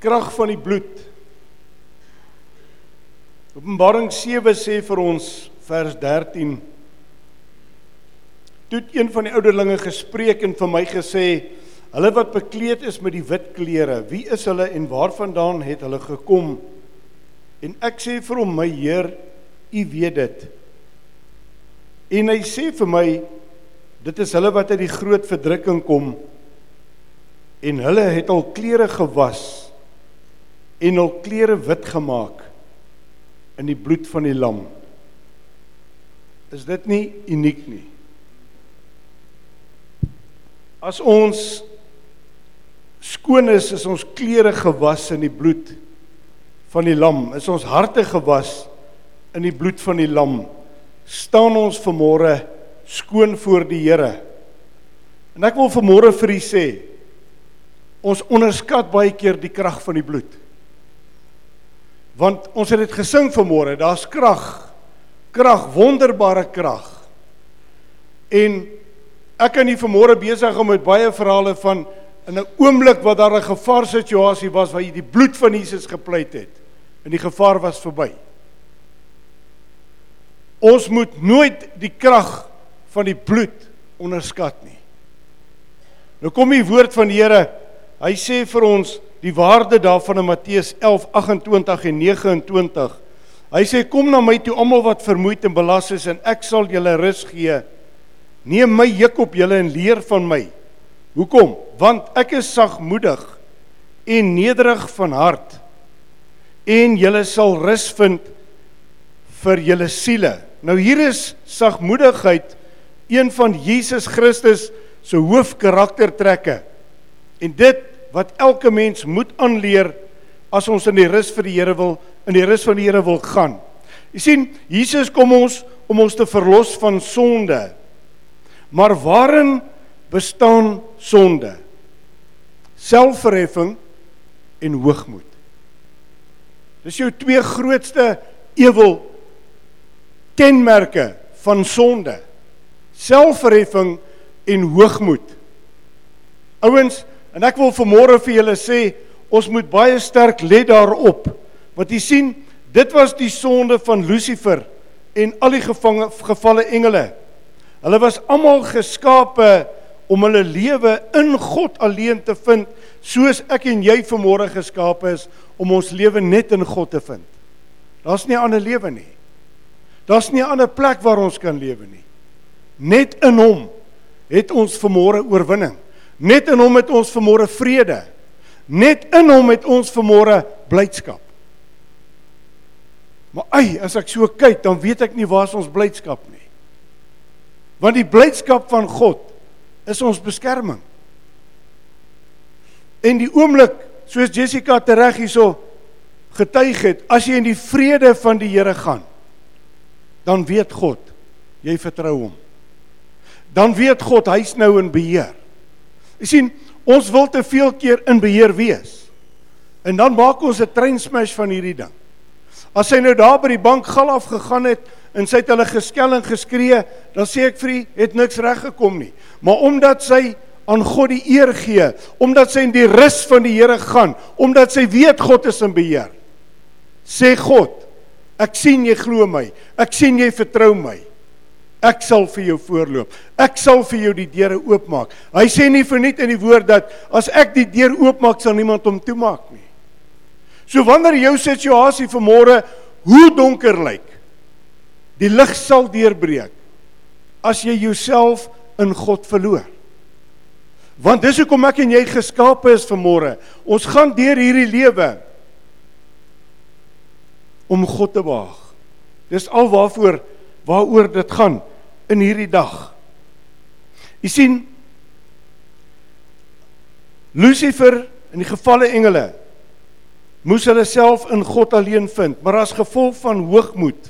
krag van die bloed. Openbaring 7 sê vir ons vers 13 Toe een van die ouderlinge gespreek en vir my gesê hulle wat bekleed is met die wit klere wie is hulle en waarvandaan het hulle gekom en ek sê vir hom my heer u weet dit en hy sê vir my dit is hulle wat uit die groot verdrukking kom en hulle het al klere gewas en hul klere wit gemaak in die bloed van die lam. Is dit nie uniek nie? As ons skoon is, is ons klere gewas in die bloed van die lam, is ons harte gewas in die bloed van die lam, staan ons vanmôre skoon voor die Here. En ek wil vanmôre vir u sê, ons onderskat baie keer die krag van die bloed. Want ons het dit gesing vanmôre, daar's krag. Krag, wonderbare krag. En ek kan nie vanmôre besig om met baie verhale van in 'n oomblik wat daar 'n gevaarsituasie was waar jy die bloed van Jesus gepleit het en die gevaar was verby. Ons moet nooit die krag van die bloed onderskat nie. Nou kom die woord van die Here. Hy sê vir ons die waarde daarvan in Matteus 11:28 en 29. Hy sê kom na my toe almal wat vermoeid en belas is en ek sal julle rus gee. Neem my juk op julle en leer van my. Hoekom? Want ek is sagmoedig en nederig van hart en julle sal rus vind vir julle siele. Nou hier is sagmoedigheid een van Jesus Christus se hoofkaraktertrekke. En dit wat elke mens moet aanleer as ons in die rus vir die Here wil in die rus van die Here wil gaan. Jy sien, Jesus kom ons om ons te verlos van sonde. Maar waarin bestaan sonde? Selfverheffing en hoogmoed. Dis jou twee grootste ewel kenmerke van sonde. Selfverheffing en hoogmoed. Ouens, En ek wil vanmôre vir julle sê, ons moet baie sterk let daarop. Want jy sien, dit was die sonde van Lucifer en al die gevange gevalle engele. Hulle was almal geskape om hulle lewe in God alleen te vind, soos ek en jy vanmôre geskape is om ons lewe net in God te vind. Daar's nie 'n ander lewe nie. Daar's nie 'n ander plek waar ons kan lewe nie. Net in Hom het ons vanmôre oorwinning. Net in hom het ons vermore vrede. Net in hom het ons vermore blydskap. Maar ai, as ek so kyk, dan weet ek nie waar is ons blydskap nie. Want die blydskap van God is ons beskerming. En die oomblik, soos Jessica tereg hierso getuig het, as jy in die vrede van die Here gaan, dan weet God, jy vertrou hom. Dan weet God hy's nou in beheer. Jy sien, ons wil te veel keer in beheer wees. En dan maak ons 'n train smash van hierdie ding. As hy nou daar by die bank gal af gegaan het en sy het hulle geskel en geskree, dan sê ek vir hom, het niks reg gekom nie. Maar omdat sy aan God die eer gee, omdat sy in die rus van die Here gaan, omdat sy weet God is in beheer. Sê God, ek sien jy glo my. Ek sien jy vertrou my. Ek sal vir jou voorloop. Ek sal vir jou die deure oopmaak. Hy sê nie verniet in die woord dat as ek die deur oopmaak sal niemand hom toemaak nie. So wanneer jou situasie vanmôre hoe donker lyk, die lig sal deurbreek as jy jouself in God verloor. Want dis hoekom ek en jy geskape is vanmôre. Ons gaan deur hierdie lewe om God te behaag. Dis alwaarvoor waaroor dit gaan in hierdie dag. U sien Lucifer en die gevalle engele moes hulle self in God alleen vind, maar as gevolg van hoogmoed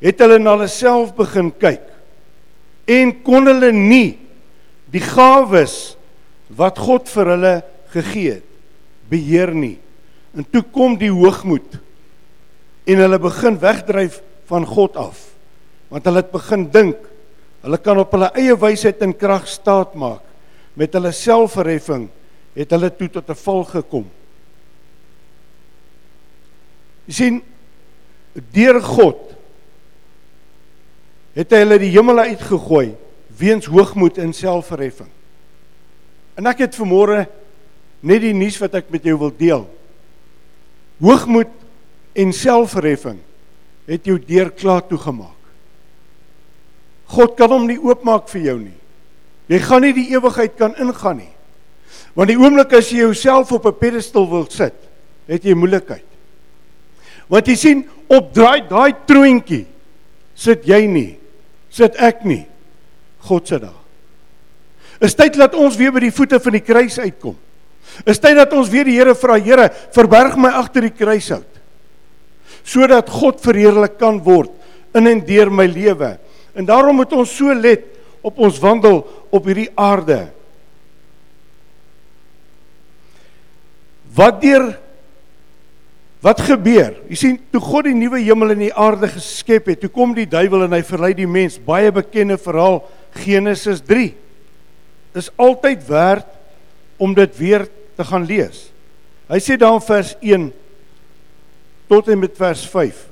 het hulle na hulle self begin kyk en kon hulle nie die gawes wat God vir hulle gegee het beheer nie. En toe kom die hoogmoed en hulle begin wegdryf van God af. Want hulle het begin dink Hulle kan op hulle eie wysheid en krag staat maak. Met hulle selfverheffing het hulle toe tot 'n val gekom. Jy sien deur God het hy hulle die hemel uitgegooi weens hoogmoed en selfverheffing. En ek het vanmôre net die nuus wat ek met jou wil deel. Hoogmoed en selfverheffing het jou deur klaar toegemaak. God kan hom nie oopmaak vir jou nie. Jy gaan nie die ewigheid kan ingaan nie. Want die oomblik as jy jouself op 'n pedestal wil sit, het jy moeilikheid. Want jy sien, op daai daai troontjie sit jy nie. Sit ek nie. God sit daar. Is tyd dat ons weer by die voete van die kruis uitkom. Is tyd dat ons weer die Here vra, Here, verberg my agter die kruishout. Sodat God verheerlik kan word in en deur my lewe. En daarom moet ons so let op ons wandel op hierdie aarde. Wat deur wat gebeur? Jy sien, toe God die nuwe hemel en die aarde geskep het, toe kom die duiwel en hy verlei die mens. Baie bekende verhaal Genesis 3. Is altyd werd om dit weer te gaan lees. Hy sê daar in vers 1 tot en met vers 5.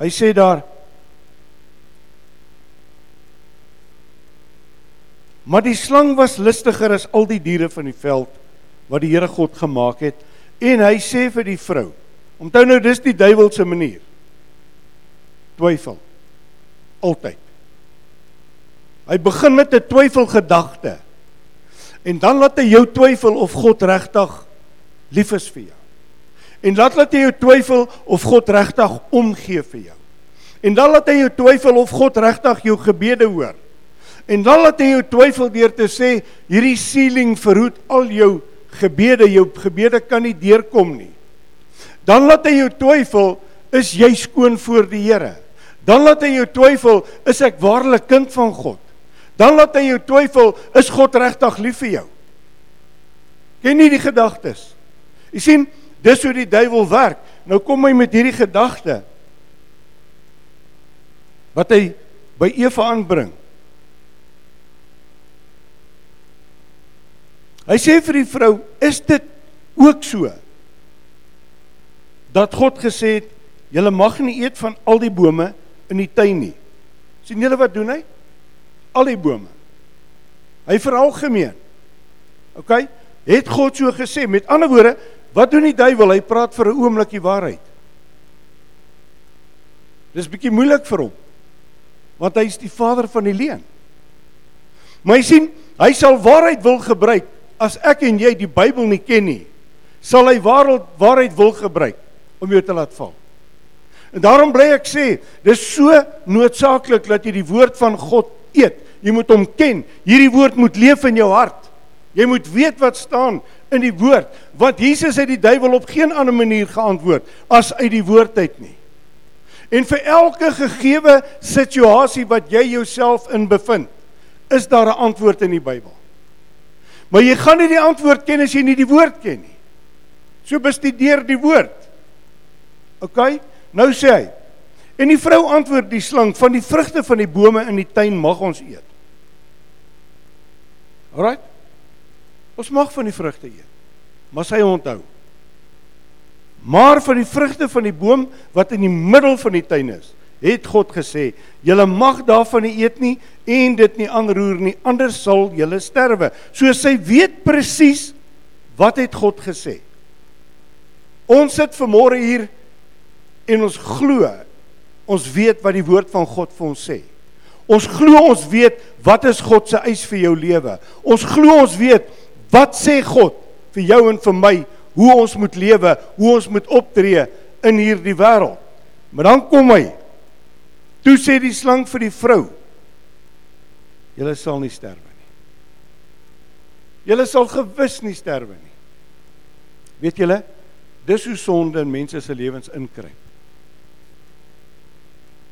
Hy sê daar Maar die slang was listiger as al die diere van die veld wat die Here God gemaak het en hy sê vir die vrou Onthou nou dis die duiwel se manier. Twyfel. Altyd. Hy begin met 'n twyfelgedagte. En dan laat hy jou twyfel of God regtig lief is vir jou. En dan laat hy jou twyfel of God regtig omgee vir jou. En dan laat hy jou twyfel of God regtig jou gebede hoor. En dan laat hy jou twyfel deur te sê hierdie sealing verhoed al jou gebede, jou gebede kan nie deurkom nie. Dan laat hy jou twyfel, is jy skoon voor die Here? Dan laat hy jou twyfel, is ek waarlik kind van God? Dan laat hy jou twyfel, is God regtig lief vir jou? Ken nie die gedagtes? Jy sien, dis hoe die duiwel werk. Nou kom hy met hierdie gedagte wat hy by Eva aanbring. Hy sê vir die vrou, "Is dit ook so dat God gesê het, julle mag nie eet van al die bome in die tuin nie." sien julle wat doen hy? Al die bome. Hy veralgemeen. OK? Het God so gesê? Met ander woorde, wat doen die duiwel? Hy praat vir 'n oomblik die waarheid. Dis bietjie moeilik vir hom. Want hy is die vader van die leuen. Maar jy sien, hy sal waarheid wil gebruik as ek en jy die Bybel nie ken nie, sal hy waarheid waarheid wil gebruik om jou te laat val. En daarom bly ek sê, dis so noodsaaklik dat jy die woord van God eet. Jy moet hom ken. Hierdie woord moet leef in jou hart. Jy moet weet wat staan in die woord, want Jesus het die duiwel op geen ander manier geantwoord as uit die woord uit nie. En vir elke gegeewe situasie wat jy jouself in bevind, is daar 'n antwoord in die Bybel. Maar jy gaan nie die antwoord ken as jy nie die woord ken nie. So bestudeer die woord. OK? Nou sê hy. En die vrou antwoord die slang: "Van die vrugte van die bome in die tuin mag ons eet." Alraai. Ons mag van die vrugte eet. Maar sy onthou. Maar van die vrugte van die boom wat in die middel van die tuin is, het God gesê: "Julle mag daarvan nie eet nie en dit nie aanroer nie, anders sal julle sterwe." So sy weet presies wat het God gesê. Ons sit vanmôre hier en ons glo ons weet wat die woord van God vir ons sê. Ons glo ons weet wat is God se eis vir jou lewe. Ons glo ons weet wat sê God vir jou en vir my hoe ons moet lewe, hoe ons moet optree in hierdie wêreld. Maar dan kom hy Toe sê die slang vir die vrou: Julle sal nie sterwe nie. Julle sal gewis nie sterwe nie. Weet julle, dis hoe sonde in mense se lewens inkruip.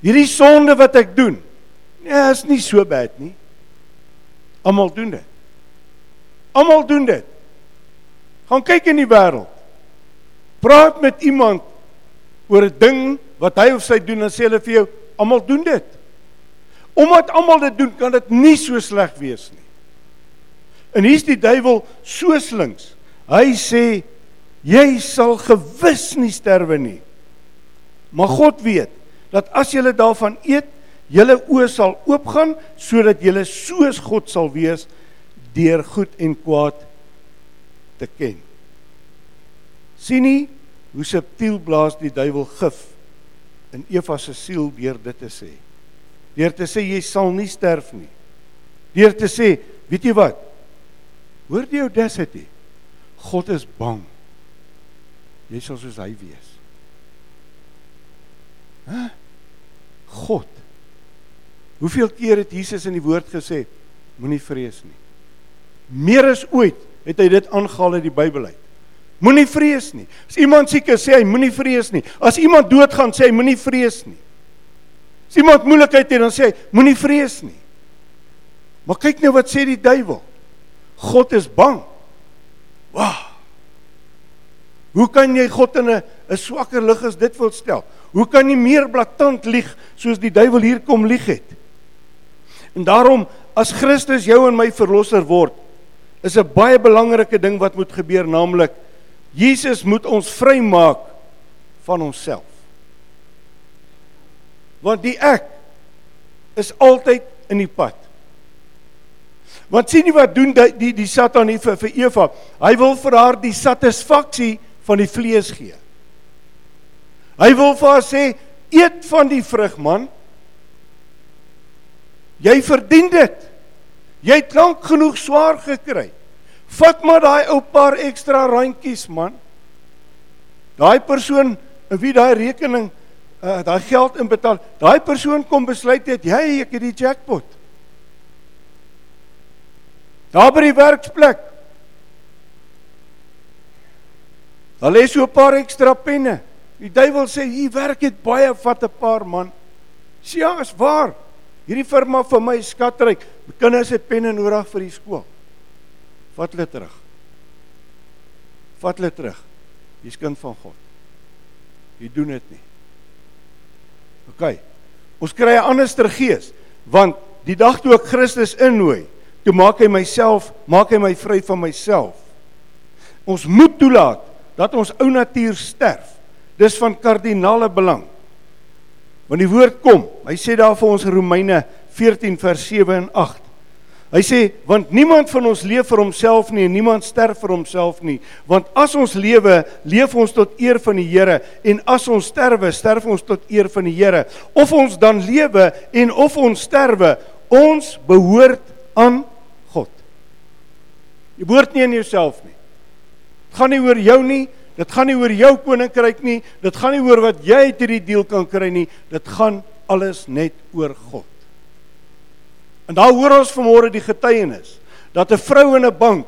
Hierdie sonde wat ek doen, nee, is nie so bad nie. Almal doen dit. Almal doen dit. Gaan kyk in die wêreld. Praat met iemand oor 'n ding wat hy of sy doen en sê hulle vir jou, Almal doen dit. Omdat almal dit doen, kan dit nie so sleg wees nie. En hier's die duiwel so slinks. Hy sê jy sal gewis nie sterwe nie. Maar God weet dat as julle daarvan eet, julle oë sal oopgaan sodat julle soos God sal wees deur goed en kwaad te ken. sien nie hoe subtiel blaas die duiwel gif in Eva se siel deur dit te sê. Deur te sê jy sal nie sterf nie. Deur te sê, weet jy wat? Hoor jy jou destiny? God is bang. Jy sal soos hy wees. Hæ? God. Hoeveel keer het Jesus in die woord gesê moenie vrees nie. Meer as ooit het hy dit aangehaal in die Bybel uit. Moenie vrees nie. As iemand siek is, sê hy moenie vrees nie. As iemand doodgaan, sê hy moenie vrees nie. As iemand moeilikheid het, dan sê hy moenie vrees nie. Maar kyk nou wat sê die duiwel. God is bang. Wow. Hoe kan jy God in 'n 'n swakker lig as dit wil stel? Hoe kan jy meer blaatant lieg soos die duiwel hier kom lieg het? En daarom as Christus jou en my verlosser word, is 'n baie belangrike ding wat moet gebeur, naamlik Jesus moet ons vrymaak van onsself. Want die ek is altyd in die pad. Want sien jy wat doen die die, die Satan hier vir vir Eva? Hy wil vir haar die satisfaksie van die vlees gee. Hy wil vir haar sê eet van die vrug man. Jy verdien dit. Jy het lank genoeg swaar gekry. Vat maar daai ou paar ekstra randjies man. Daai persoon wie daai rekening uh, daai geld inbetaal, daai persoon kom besluit het jy ek het die jackpot. Daar by die werksplek. Daar lê so 'n paar ekstra penne. Die duiwel sê hier werk dit baie vat 'n paar man. Sê ja, is waar. Hierdie firma vir my skatryk. My kinders het penne nodig vir die skool. Vat hulle terug. Vat hulle terug. Jy's kind van God. Jy doen dit nie. OK. Ons kry 'n anderster gees want die dag toe ek Christus innooi, toe maak hy myself, maak hy my vry van myself. Ons moet toelaat dat ons ou natuur sterf. Dis van kardinale belang. Want die woord kom. Hy sê daar vir ons Romeine 14 vers 7 en 8. Hy sê want niemand van ons leef vir homself nie en niemand sterf vir homself nie want as ons lewe leef ons tot eer van die Here en as ons sterwe sterf ons tot eer van die Here of ons dan lewe en of ons sterwe ons behoort aan God. Jy behoort nie aan jouself nie. Dit gaan nie oor jou nie, dit gaan nie oor jou koninkryk nie, dit gaan nie oor wat jy uit hierdie deel kan kry nie, dit gaan alles net oor God. En daar hoor ons vanmôre die getuienis dat 'n vrou in 'n bank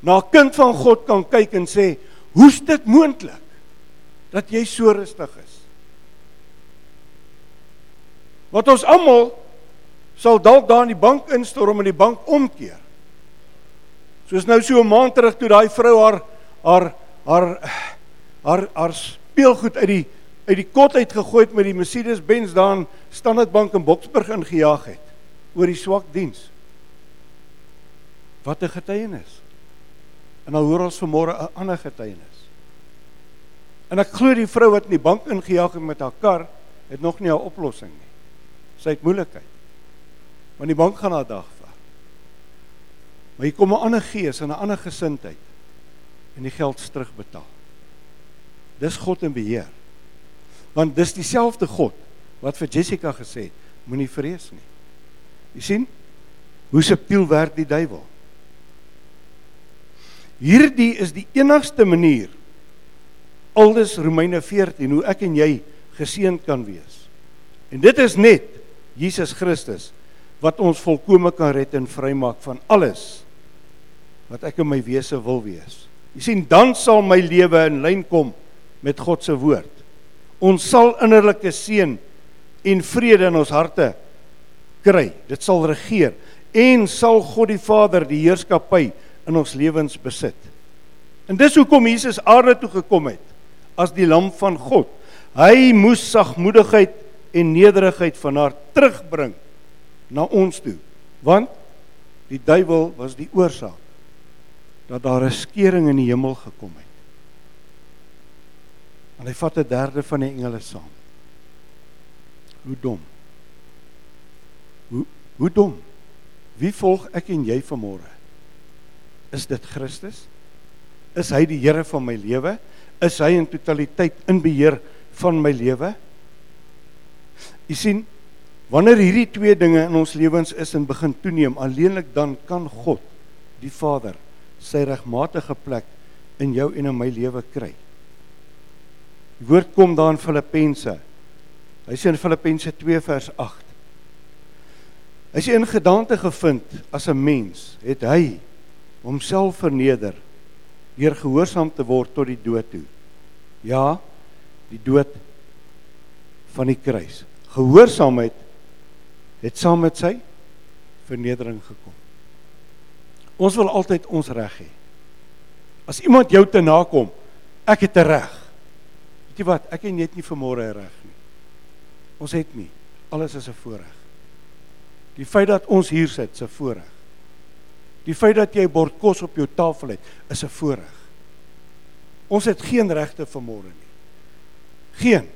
na 'n kind van God kan kyk en sê, "Hoe's dit moontlik dat jy so rustig is?" Wat ons almal sal dalk daar in die bank instorm en die bank omkeer. Soos nou so 'n maand terug toe daai vrou haar haar haar haar haar speelgoed uit die uit die kot uit gegooi het met die Mercedes-Benz daar in Standard Bank in Boksburg ingejaag het oor die swak diens. Wat 'n getuienis. En dan hoor ons vanmôre 'n ander getuienis. En ek glo die vrou wat in die bank ingejaag het met haar kar, het nog nie 'n oplossing nie. Sy het moeilikheid. Want die bank gaan haar dag vat. Maar hier kom 'n ander gees en 'n ander gesindheid en die geld terugbetaal. Dis God in beheer. Want dis dieselfde God wat vir Jessica gesê het, moenie vrees nie. Jy sien hoe subtiel werk die duiwel. Hierdie is die enigste manier aldus Romeine 14 hoe ek en jy geseën kan wees. En dit is net Jesus Christus wat ons volkome kan red en vrymaak van alles wat ek in my wese wil wees. Jy sien dan sal my lewe in lyn kom met God se woord. Ons sal innerlike seën en vrede in ons harte kry. Dit sal regeer en sal God die Vader die heerskappy in ons lewens besit. En dis hoekom Jesus aarde toe gekom het as die lam van God. Hy moes sagmoedigheid en nederigheid van haar terugbring na ons toe. Want die duiwel was die oorsaak dat daar 'n skering in die hemel gekom het. En hy vat 'n derde van die engele saam. Hoe dom. Hoe dom. Wie volg ek en jy vanmôre? Is dit Christus? Is hy die Here van my lewe? Is hy in totaliteit in beheer van my lewe? Jy sien, wanneer hierdie twee dinge in ons lewens is en begin toeneem, alleenlik dan kan God, die Vader, sy regmatige plek in jou en in my lewe kry. Die woord kom daar in Filippense. Hy sê in Filippense 2 vers 8. Hy sê in gedagte gevind as 'n mens het hy homself verneder deur gehoorsaam te word tot die dood toe. Ja, die dood van die kruis. Gehoorsaamheid het saam met sy vernedering gekom. Ons wil altyd ons reg hê. As iemand jou te nakom, ek het 'n reg. Weet jy wat? Ek en jy het nie vermoere reg nie. Ons het nie. Alles is 'n voorreg. Die feit dat ons hier sit, is 'n voorreg. Die feit dat jy bord kos op jou tafel het, is 'n voorreg. Ons het geen regte vermoere nie. Geen.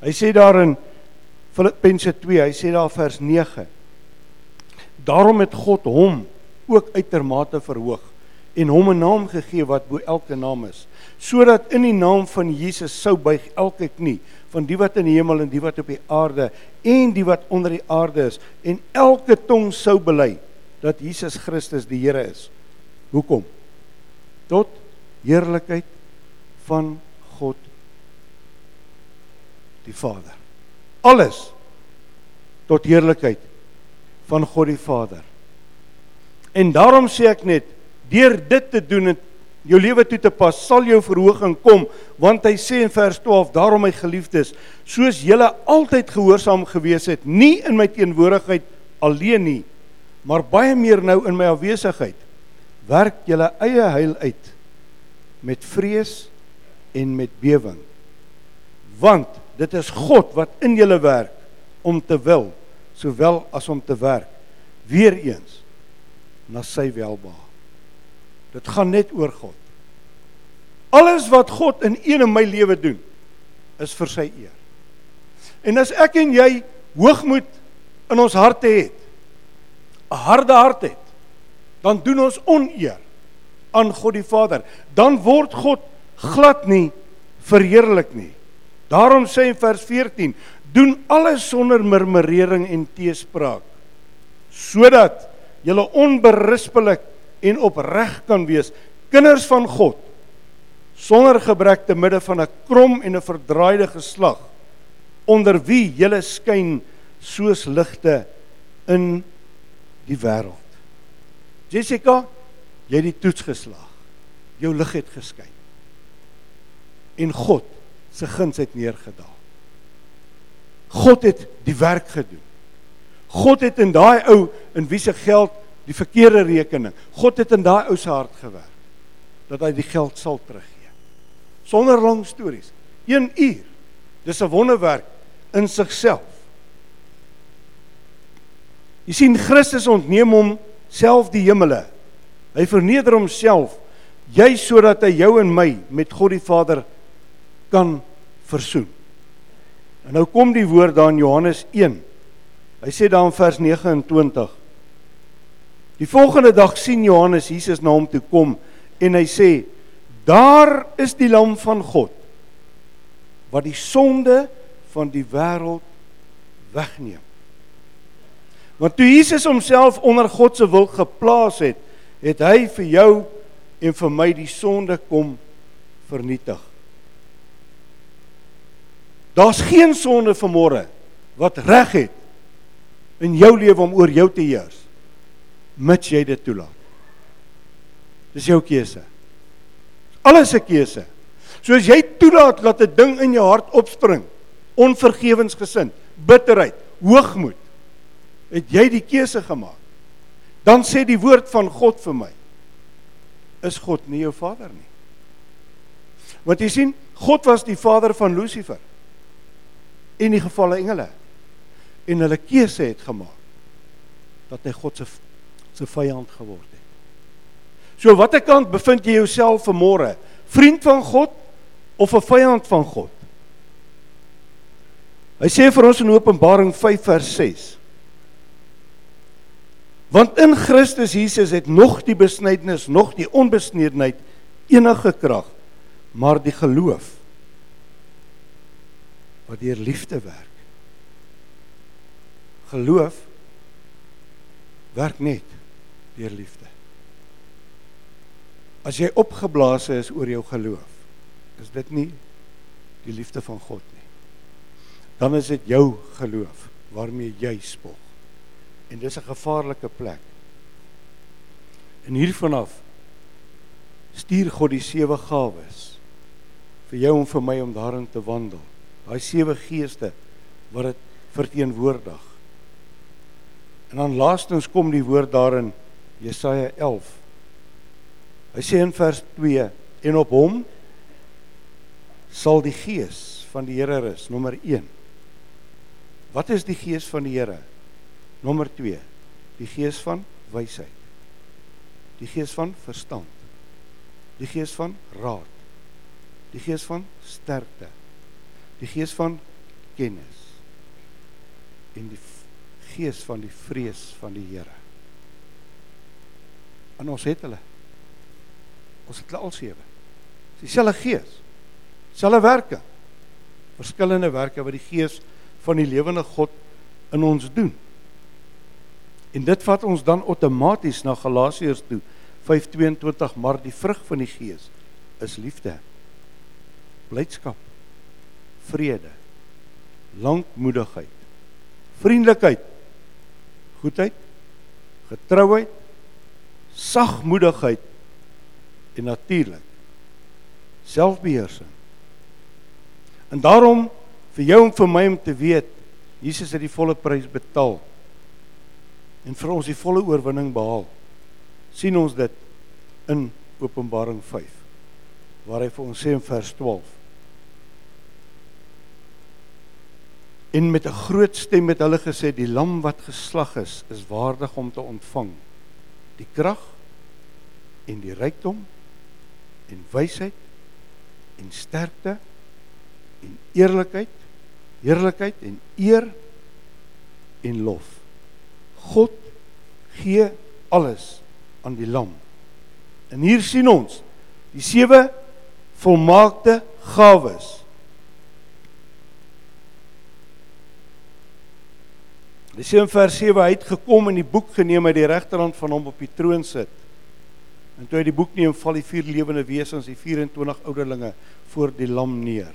Hy sê daar in Filippense 2, hy sê daar vers 9. Daarom het God hom ook uitermate verhoog en hom 'n naam gegee wat bo elke naam is, sodat in die naam van Jesus sou buig elke knie van die wat in die hemel en die wat op die aarde en die wat onder die aarde is en elke tong sou bely dat Jesus Christus die Here is. Hoekom? Tot heerlikheid van God die Vader. Alles tot heerlikheid van God die Vader. En daarom sê ek net deur dit te doen en jou lewe toe te pas, sal jou verhoging kom, want hy sê in vers 12, daarom my geliefdes, soos julle altyd gehoorsaam gewees het, nie in my teenwoordigheid alleen nie, maar baie meer nou in my afwesigheid, werk julle eie heil uit met vrees en met bewering. Want dit is God wat in julle werk om te wil, sowel as om te werk. Weereens na sy welbehae. Dit gaan net oor God. Alles wat God in een in my lewe doen is vir sy eer. En as ek en jy hoogmoed in ons harte het, 'n harde hart het, dan doen ons oneer aan God die Vader. Dan word God glad nie verheerlik nie. Daarom sê in vers 14: Doen alles sonder murmurering en teespraak, sodat julle onberispelik en opreg kan wees, kinders van God, sonder gebrek te midde van 'n krom en 'n verdraaide geslag, onder wie julle skyn soos ligte in die wêreld. Jessica, jy het die toets geslaag. Jou lig het geskyn. En God se guns het neergedaal. God het die werk gedoen. God het in daai ou in wie se geld die verkeerde rekening. God het in daai ou se hart gewerk dat hy die geld sal teruggee. Sonder lang stories. 1 uur. Dis 'n wonderwerk in sigself. Jy sien Christus ontneem hom self die hemele. Hy verneder homself jy sodat hy jou en my met God die Vader kan versoen. En nou kom die woord daar in Johannes 1. Hy sê daar in vers 29 Die volgende dag sien Johannes Jesus na hom toe kom en hy sê: "Daar is die lam van God wat die sonde van die wêreld wegneem." Want toe Jesus homself onder God se wil geplaas het, het hy vir jou en vir my die sonde kom vernietig. Daar's geen sonde vanmôre wat reg het in jou lewe om oor jou te heers mits jy dit toelaat. Dis jou keuse. Alles 'n keuse. Soos jy toelaat dat 'n ding in jou hart opspring, onvergewensgesind, bitterheid, hoogmoed, het jy die keuse gemaak. Dan sê die woord van God vir my, is God nie jou vader nie. Want jy sien, God was die vader van Lucifer en die gevalle engele en hulle keuse het gemaak dat hy God se se vyand geword het. So watter kant bevind jy jouself vanmôre? Vriend van God of 'n vyand van God? Hy sê vir ons in Openbaring 5 vers 6. Want in Christus Jesus het nog die besnydenis, nog die onbesnedenheid enige krag, maar die geloof wat deur liefde werk. Geloof werk net deur liefde. As jy opgeblaas is oor jou geloof, is dit nie die liefde van God nie. Dan is dit jou geloof waarmee jy spog. En dis 'n gevaarlike plek. En hiervan af stuur God die sewe gawes vir jou en vir my om daarin te wandel. Daai sewe geeste wat dit verteenwoordig. En dan laastens kom die woord daarin Jesaja 11. Hy sê in vers 2 en op hom sal die gees van die Here rus, nommer 1. Wat is die gees van die Here? Nommer 2. Die gees van wysheid. Die gees van verstand. Die gees van raad. Die gees van sterkte. Die gees van kennis. En die gees van die vrees van die Here. En ons het hulle. Ons het hulle al sewe. Dis dieselfde gees. Selfe werke. Verskillende werke wat die gees van die lewende God in ons doen. En dit vat ons dan outomaties na Galasiërs toe 5:22 maar die vrug van die gees is liefde. Blydskap. Vrede. Lankmoedigheid. Vriendelikheid goedheid, getrouheid, sagmoedigheid en natuurlik selfbeheersing. En daarom vir jou en vir my om te weet, Jesus het die volle prys betaal en vir ons die volle oorwinning behaal. sien ons dit in Openbaring 5 waar hy vir ons sê in vers 12 en met 'n groot stem het hulle gesê die lam wat geslag is is waardig om te ontvang die krag en die rykdom en wysheid en sterkte en eerlikheid heerlikheid en eer en lof. God gee alles aan die lam. En hier sien ons die sewe volmaakte gawes. Die sien vers 7 hy het gekom en die boek geneem uit die regterhand van hom op die troon sit. En toe hy die boek neem, val die vier lewende wesens, die 24 ouderlinge voor die lam neer.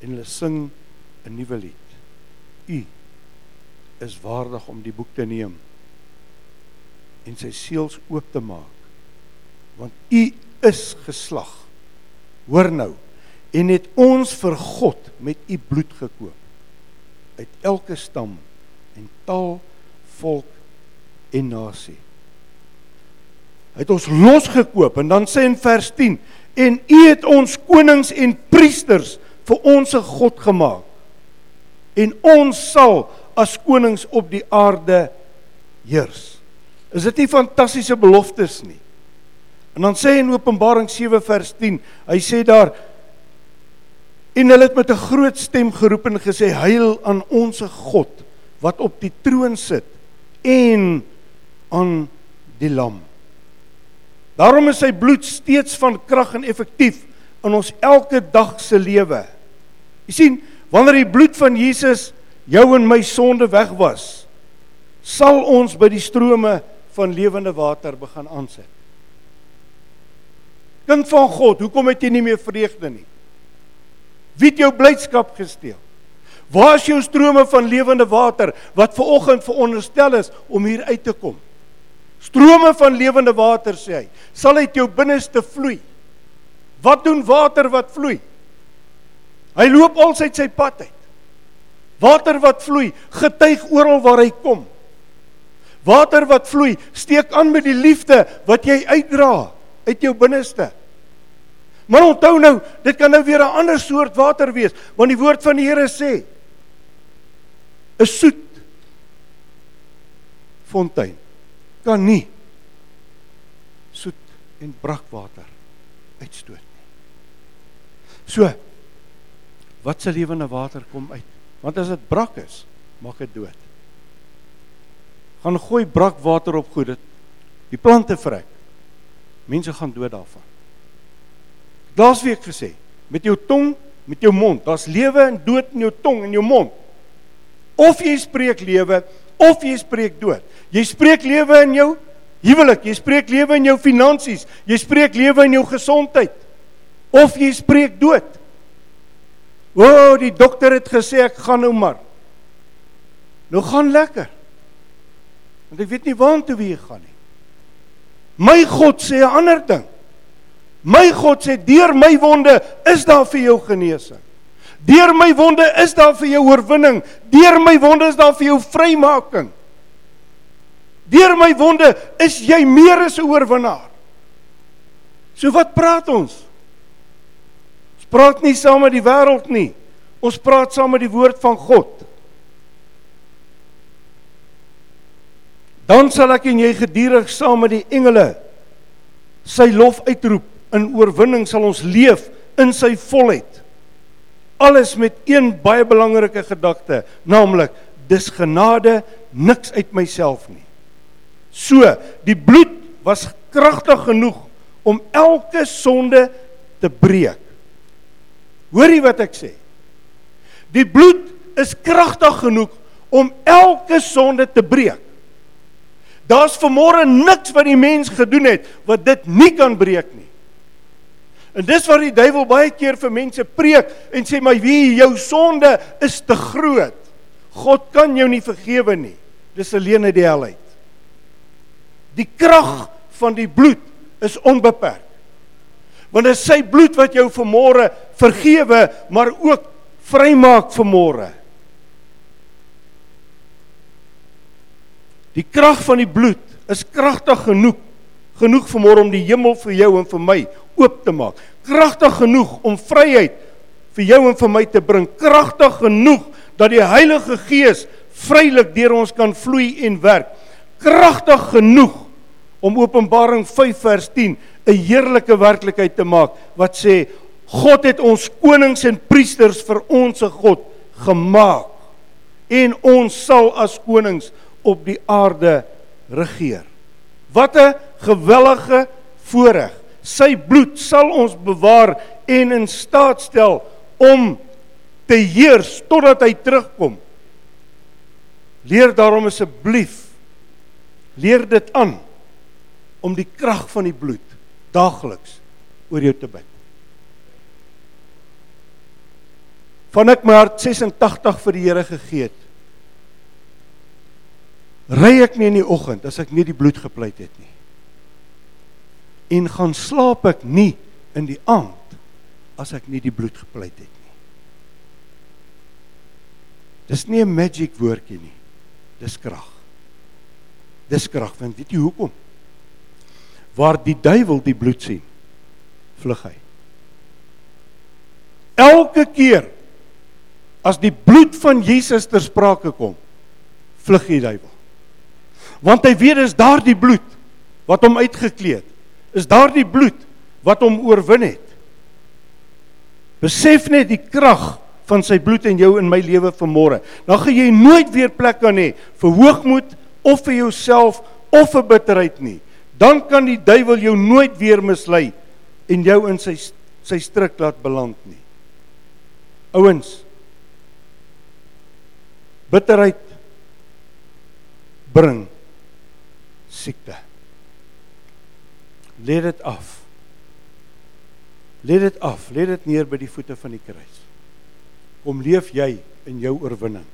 En hulle sing 'n nuwe lied. U is waardig om die boek te neem en sy seels oop te maak. Want u is geslag. Hoor nou. En het ons vir God met u bloed gekoop uit elke stam en taal, volk en nasie. Het ons losgekoop en dan sê in vers 10 en u het ons konings en priesters vir ons God gemaak. En ons sal as konings op die aarde heers. Is dit nie fantastiese beloftes nie? En dan sê in Openbaring 7 vers 10, hy sê daar en hulle het met 'n groot stem geroep en gesê heil aan ons God wat op die troon sit en aan die lam. Daarom is sy bloed steeds van krag en effektief in ons elke dag se lewe. Jy sien, wanneer die bloed van Jesus jou en my sonde weg was, sal ons by die strome van lewende water begin aansit. Kind van God, hoekom het jy nie meer vreugde nie? Wie het jou blydskap gesteel? Waar is jou strome van lewende water wat ver oggend veronderstel is om hier uit te kom? Strome van lewende water sê hy, sal uit jou binneste vloei. Wat doen water wat vloei? Hy loop alsyd sy pad uit. Water wat vloei, getuig oral waar hy kom. Water wat vloei, steek aan met die liefde wat jy uitdra uit jou binneste. Maar onthou nou, dit kan nou weer 'n ander soort water wees, want die woord van die Here sê, 'n soet fontein kan nie soet en brakwater uitstoot nie. So. Wat se lewende water kom uit? Want as dit brak is, maak dit dood. Gaan gooi brakwater op goed dit die plante vrek. Mense gaan dood daarvan. Laasweek gesê, met jou tong, met jou mond, daar's lewe en dood in jou tong en jou mond. Of jy spreek lewe of jy spreek dood. Jy spreek lewe in jou huwelik, jy spreek lewe in jou finansies, jy spreek lewe in jou gesondheid. Of jy spreek dood. O, oh, die dokter het gesê ek gaan nou maar. Nou gaan lekker. Want ek weet nie waartoe wie gaan nie. My God sê 'n ander ding. My God sê deur my wonde is daar vir jou genesing. Deur my wonde is daar vir jou oorwinning. Deur my wonde is daar vir jou vrymaking. Deur my wonde is jy meer as 'n oorwinnaar. So wat praat ons? Ons praat nie saam met die wêreld nie. Ons praat saam met die woord van God. Dan sal ek en jy gedurig saam met die engele sy lof uitroep. In oorwinning sal ons leef in sy volheid alles met een baie belangrike gedagte, naamlik dis genade, niks uit myself nie. So, die bloed was kragtig genoeg om elke sonde te breek. Hoorie wat ek sê? Die bloed is kragtig genoeg om elke sonde te breek. Daar's vermoere niks wat die mens gedoen het wat dit nie kan breek nie. En dis waar die duiwel baie keer vir mense preek en sê my wie jou sonde is te groot. God kan jou nie vergewe nie. Dis alleen uit die hel uit. Die krag van die bloed is onbeperk. Want dit is sy bloed wat jou vermore vergewe, maar ook vrymaak vermore. Die krag van die bloed is kragtig genoeg genoeg vermore om die hemel vir jou en vir my oop te maak. Kragtig genoeg om vryheid vir jou en vir my te bring. Kragtig genoeg dat die Heilige Gees vrylik deur ons kan vloei en werk. Kragtig genoeg om Openbaring 5 vers 10 'n heerlike werklikheid te maak wat sê God het ons konings en priesters vir ons se God gemaak en ons sal as konings op die aarde regeer. Wat 'n gewellige voorreg sy bloed sal ons bewaar en in staat stel om te heers totdat hy terugkom. Leer daarom asseblief leer dit aan om die krag van die bloed daagliks oor jou te bid. Van ek my hart 86 vir die Here gegee het. Ry ek nie in die oggend as ek nie die bloed gepleit het nie en gaan slaap ek nie in die aand as ek nie die bloed gepleit het nie. Dis nie 'n magic woordjie nie. Dis krag. Dis krag, want weet jy hoekom? Waar die duiwel die bloed sien, vlug hy. Elke keer as die bloed van Jesus ter sprake kom, vlug die duiwel. Want hy weet dis daardie bloed wat hom uitgekleed is daardie bloed wat hom oorwin het. Besef net die krag van sy bloed in jou en my lewe vanmôre. Dan gaan jy nooit weer plek kan hê vir hoogmoed of vir jouself of vir bitterheid nie. Dan kan die duiwel jou nooit weer mislei en jou in sy sy struik laat beland nie. Ouens bitterheid bring siekte. Lê dit af. Lê dit af. Lê dit neer by die voete van die kruis. Kom leef jy in jou oorwinning.